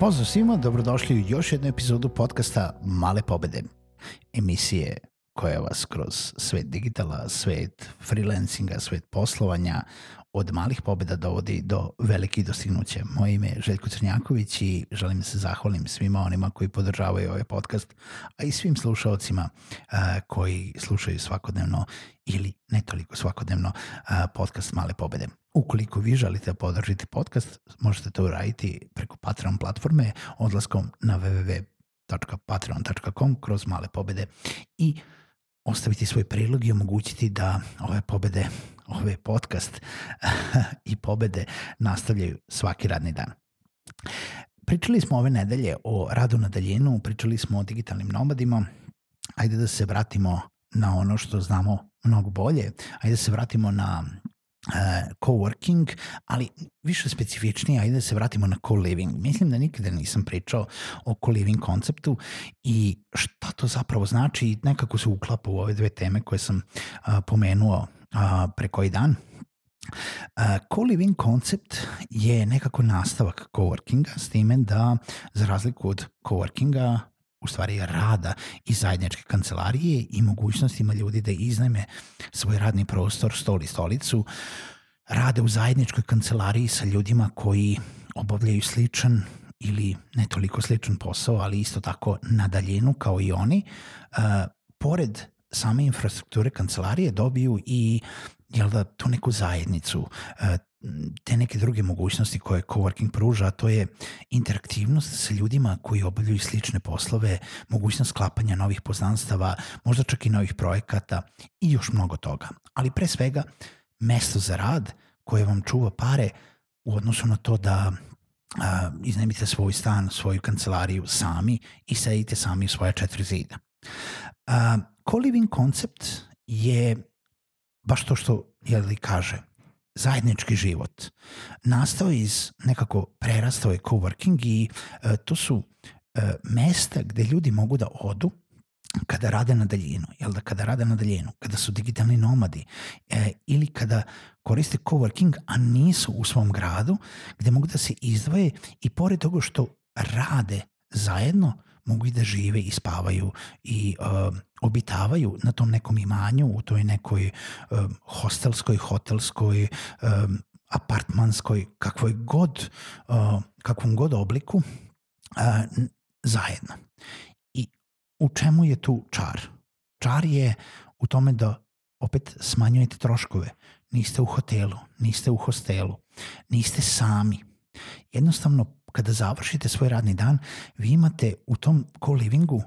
Pozdrav svima, dobrodošli u još jednu epizodu podcasta Male pobede. Emisije koja vas kroz svet digitala, svet freelancinga, svet poslovanja od malih pobeda dovodi do velikih dostignuća. Moje ime je Željko Crnjaković i želim da se zahvalim svima onima koji podržavaju ovaj podcast, a i svim slušalcima koji slušaju svakodnevno ili ne toliko svakodnevno a, podcast Male pobede. Ukoliko vi želite da podržite podcast, možete to uraditi preko Patreon platforme odlaskom na www.patreon.com kroz male pobede i ostaviti svoj prilog i omogućiti da ove pobede, ove podcast i pobede nastavljaju svaki radni dan. Pričali smo ove nedelje o radu na daljinu, pričali smo o digitalnim nomadima, ajde da se vratimo na ono što znamo mnogo bolje, ajde da se vratimo na coworking, ali više specifičnije, ajde da se vratimo na co-living. Mislim da nikada nisam pričao o co-living konceptu i šta to zapravo znači i nekako se uklapa u ove dve teme koje sam uh, pomenuo uh, pre koji dan. Uh, co-living koncept je nekako nastavak coworkinga s time da za razliku od coworkinga u stvari rada i zajedničke kancelarije i mogućnostima ljudi da iznajme svoj radni prostor, stol i stolicu, rade u zajedničkoj kancelariji sa ljudima koji obavljaju sličan ili ne toliko sličan posao, ali isto tako na daljinu kao i oni, pored same infrastrukture kancelarije dobiju i jel da, tu neku zajednicu, uh, te neke druge mogućnosti koje coworking pruža, a to je interaktivnost sa ljudima koji obavljaju slične poslove, mogućnost sklapanja novih poznanstava, možda čak i novih projekata i još mnogo toga. Ali pre svega, mesto za rad koje vam čuva pare u odnosu na to da a, iznemite svoj stan, svoju kancelariju sami i sedite sami u svoja četiri zida. A, co-living koncept je baš to što jeli kaže, zajednički život. Nastao iz nekako prerastao je coworking i e, to su e, mesta gde ljudi mogu da odu kada rade na daljinu, jel da kada rade na daljinu, kada su digitalni nomadi e, ili kada koriste coworking, a nisu u svom gradu, gde mogu da se izdvoje i pored toga što rade zajedno, mogu i da žive i spavaju i uh, obitavaju na tom nekom imanju, u toj nekoj uh, hostelskoj, hotelskoj, um, apartmanskoj, kakvoj god, uh, kakvom god obliku, uh, zajedno. I u čemu je tu čar? Čar je u tome da opet smanjujete troškove. Niste u hotelu, niste u hostelu, niste sami. Jednostavno kada završite svoj radni dan, vi imate u tom co-livingu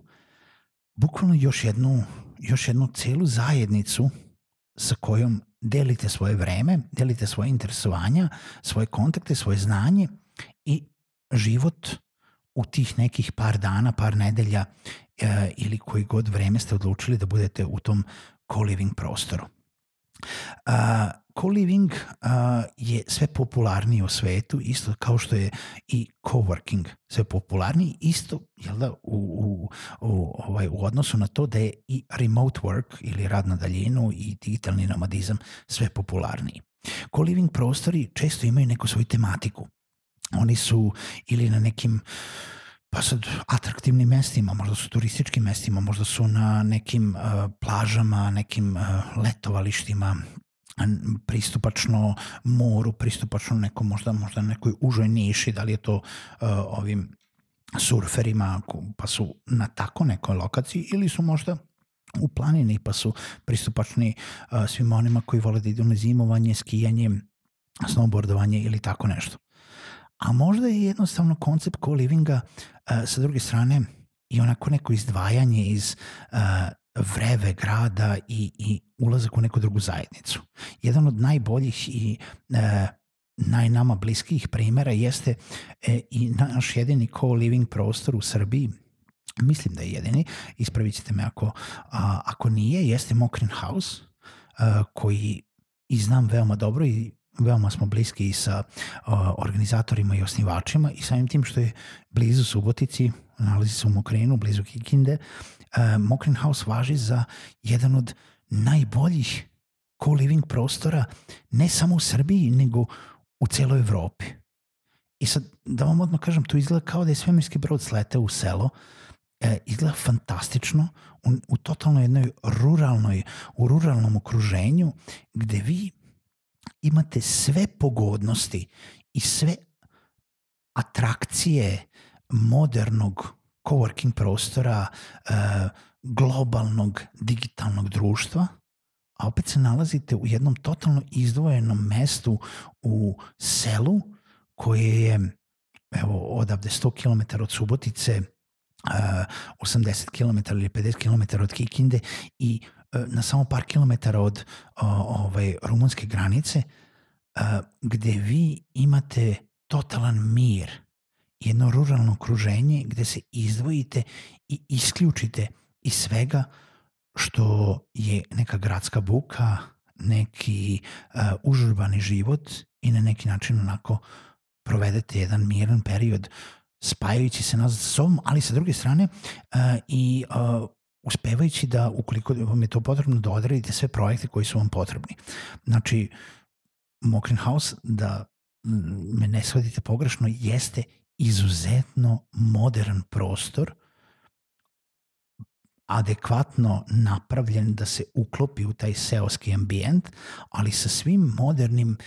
bukvalno još jednu, još jednu celu zajednicu sa kojom delite svoje vreme, delite svoje interesovanja, svoje kontakte, svoje znanje i život u tih nekih par dana, par nedelja e, ili koji god vreme ste odlučili da budete u tom co-living prostoru. Co-living uh, je sve popularniji u svetu, isto kao što je i coworking sve popularniji, isto jel da, u, u, u, ovaj, u odnosu na to da je i remote work ili rad na daljinu i digitalni nomadizam sve popularniji. Co-living prostori često imaju neku svoju tematiku. Oni su ili na nekim pa sad atraktivnim mestima, možda su turističkim mestima, možda su na nekim uh, plažama, nekim uh, letovalištima, pristupačno moru, pristupačno nekom možda, možda nekoj užoj niši, da li je to uh, ovim surferima pa su na tako nekoj lokaciji ili su možda u planini pa su pristupačni uh, svima onima koji vole da idu na zimovanje, skijanje, snowboardovanje ili tako nešto. A možda je jednostavno koncept co-livinga uh, sa druge strane i onako neko izdvajanje iz uh, vreve grada i, i ulazak u neku drugu zajednicu. Jedan od najboljih i uh, najnama bliskih primera jeste e, i naš jedini co-living prostor u Srbiji, mislim da je jedini, ispravit ćete me ako, a, ako nije, jeste Mokrin House, a, koji i znam veoma dobro i veoma smo bliski i sa a, organizatorima i osnivačima i samim tim što je blizu Subotici, nalazi se u Mokrinu, blizu Kikinde, a, Mokrin House važi za jedan od najboljih co-living prostora ne samo u Srbiji, nego u celoj Evropi. I sad, da vam odmah kažem, to izgleda kao da je svemirski brod sleteo u selo, e, izgleda fantastično u, u totalno jednoj ruralnoj, u ruralnom okruženju gde vi imate sve pogodnosti i sve atrakcije modernog coworking prostora, e, globalnog digitalnog društva – a opet se nalazite u jednom totalno izdvojenom mestu u selu koje je evo odavde 100 km od Subotice, uh, 80 km ili 50 km od Kikinde i uh, na samo par kilometara od uh, ovaj, rumunske granice gde vi imate totalan mir, jedno ruralno okruženje gde se izdvojite i isključite iz svega što je neka gradska buka, neki uh, užurbani život i na neki način onako provedete jedan miran period spajajući se nazad sa sobom, ali sa druge strane uh, i uh, uspevajući da ukoliko vam je to potrebno da odredite sve projekte koji su vam potrebni. Znači, Mokrin House, da me ne shvatite pogrešno, jeste izuzetno modern prostor adekvatno napravljen da se uklopi u taj seoski ambijent, ali sa svim modernim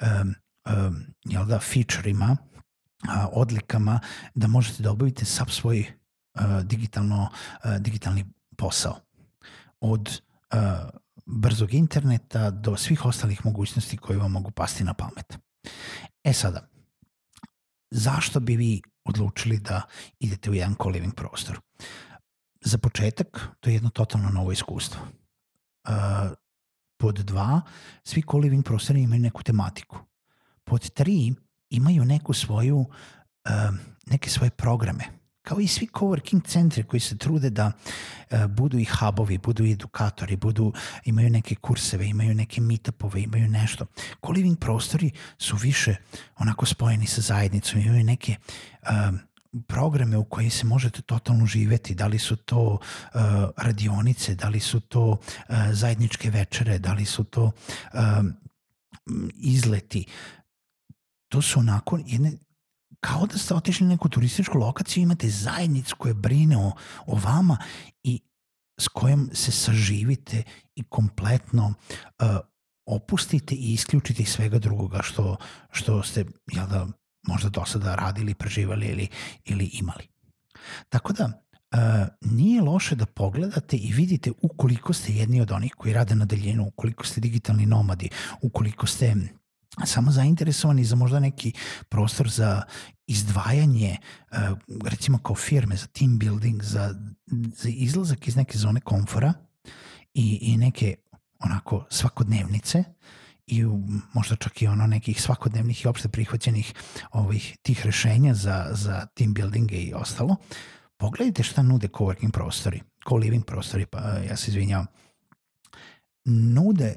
um, um, da, featureima, a, odlikama da možete da obavite sav svoj uh, digitalno, uh, digitalni posao. Od uh, brzog interneta do svih ostalih mogućnosti koje vam mogu pasti na pamet. E sada, zašto bi vi odlučili da idete u jedan co-living prostor? za početak, to je jedno totalno novo iskustvo. Uh, pod dva, svi co-living prostori imaju neku tematiku. Pod tri, imaju neku svoju, uh, neke svoje programe. Kao i svi coworking centri koji se trude da uh, budu i hubovi, budu i edukatori, budu, imaju neke kurseve, imaju neke meetupove, imaju nešto. Co-living prostori su više onako spojeni sa zajednicom, imaju neke uh, programe u kojim se možete totalno živeti, da li su to uh, radionice, da li su to uh, zajedničke večere, da li su to uh, izleti. To su onako jedne kao da ste otišli na neku turističku lokaciju, imate zajednicu koja brine o, o vama i s kojom se saživite i kompletno uh, opustite i isključite iz svega drugoga što, što ste jel da, možda do sada radili, preživali ili, ili imali. Tako da, Uh, nije loše da pogledate i vidite ukoliko ste jedni od onih koji rade na daljinu, ukoliko ste digitalni nomadi, ukoliko ste samo zainteresovani za možda neki prostor za izdvajanje, uh, recimo kao firme, za team building, za, za izlazak iz neke zone komfora i, i neke onako svakodnevnice, i možda čak i ono nekih svakodnevnih i opšte prihvaćenih ovih tih rešenja za, za team buildinge i ostalo, pogledajte šta nude coworking prostori, co-living prostori, pa ja se izvinjavam. Nude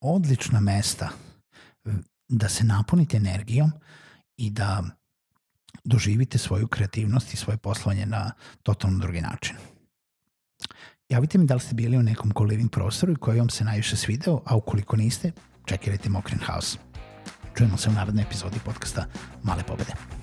odlična mesta da se napunite energijom i da doživite svoju kreativnost i svoje poslovanje na totalno drugi način. Javite mi da li ste bili u nekom co-living prostoru i koji vam se najviše svideo, a ukoliko niste, čekirajte Mokrin House. Čujemo se u narednoj epizodi podcasta Male pobede.